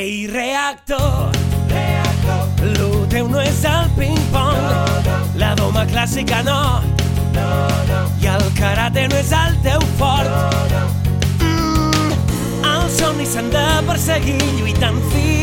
Ei, reactor, reactor. Lo teu no és el ping-pong. No, no. La doma clàssica no. No, no. I el karate no és el teu fort. No, no. Mm, els somnis s'han de perseguir lluitant fi